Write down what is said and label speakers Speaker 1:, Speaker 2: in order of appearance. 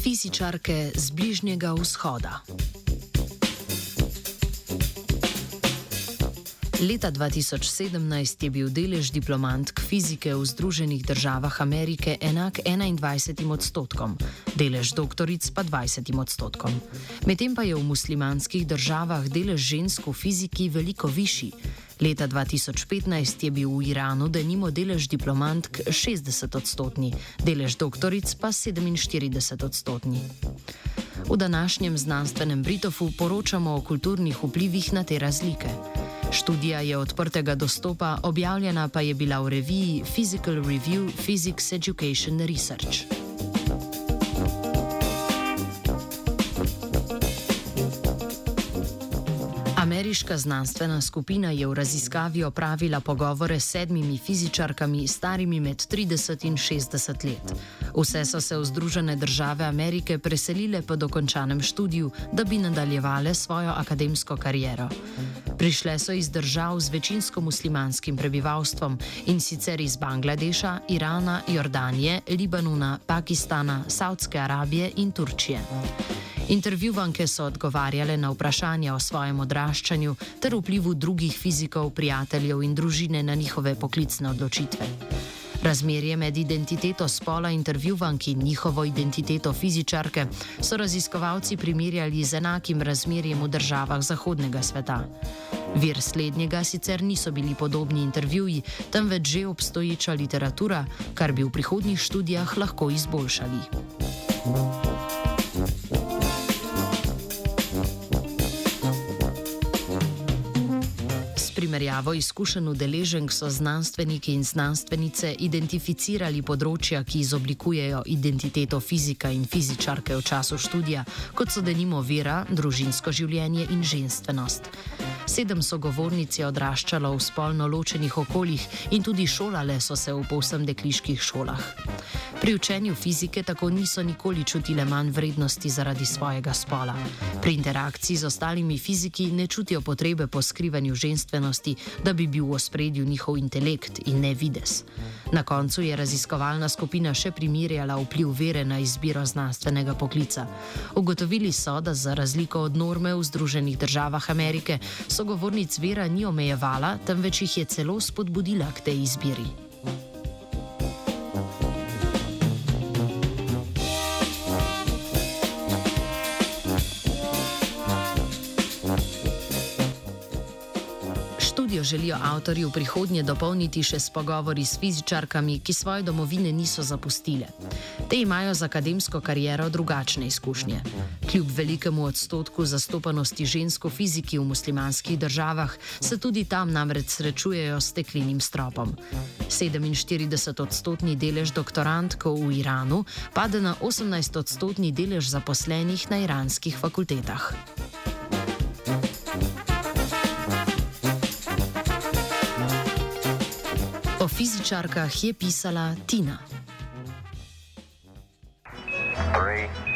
Speaker 1: Fizičarke z Bližnjega vzhoda. Leta 2017 je bil delež diplomantk fizike v Združenih državah Amerike enak 21 odstotkom, delež doktoric pa 20 odstotkom. Medtem pa je v muslimanskih državah delež žensk v fiziki veliko višji. Leta 2015 je bil v Iranu denimo delež diplomantk 60 odstotni, delež doktoric pa 47 odstotni. V današnjem znanstvenem Britofu poročamo o kulturnih vplivih na te razlike. Študija je odprtega dostopa, objavljena pa je bila v reviji Physical Review Physics Education Research. Ameriška znanstvena skupina je v raziskavi opravila pogovore s sedmimi fizičarkami, starimi med 30 in 60 let. Vse so se v Združene države Amerike preselile po dokončanem študiju, da bi nadaljevale svojo akademsko kariero. Prišle so iz držav z večinsko muslimanskim prebivalstvom in sicer iz Bangladeša, Irana, Jordanije, Libanona, Pakistana, Saudske Arabije in Turčije. Intervjuvanke so odgovarjale na vprašanja o svojem odraščanju ter vplivu drugih fizikov, prijateljev in družine na njihove poklicne odločitve. Razmerje med identiteto spola intervjuvank in njihovo identiteto fizičarke so raziskovalci primerjali z enakim razmerjem v državah zahodnega sveta. Vir slednjega sicer niso bili podobni intervjuji, temveč že obstoječa literatura, kar bi v prihodnjih študijah lahko izboljšali. Thank you. Primerjavo izkušenj udeleženk so znanstveniki in znanstvenice identificirali področja, ki izoblikujejo identiteto fizika in fizičarke v času študija, kot so denimo vera, družinsko življenje in ženstvenost. Sedem sogovornic je odraščalo v spolno ločenih okoljih in tudi šolale so se v povsem dekliških šolah. Pri učenju fizike tako niso nikoli čutile manj vrednosti zaradi svojega spola. Pri interakciji z ostalimi fiziki ne čutijo potrebe po skrivanju ženstvenosti, da bi bil v ospredju njihov intelekt in ne vides. Na koncu je raziskovalna skupina še primerjala vpliv vere na izbiro znanstvenega poklica. Ugotovili so, da za razliko od norme v Združenih državah Amerike, sogovornic vera ni omejevala, temveč jih je celo spodbudila k tej izbiri. Študijo želijo avtorji v prihodnje dopolniti še s pogovori s fizičarkami, ki svoje domovine niso zapustile. Te imajo z akademsko kariero drugačne izkušnje. Kljub velikemu odstotku zastopanosti žensko fiziki v muslimanskih državah, se tudi tam namreč srečujejo s steklenim stropom. 47 odstotni delež doktorantkov v Iranu pade na 18 odstotni delež zaposlenih na iranskih fakultetah. Fizičarkah je pisala Tina. Three.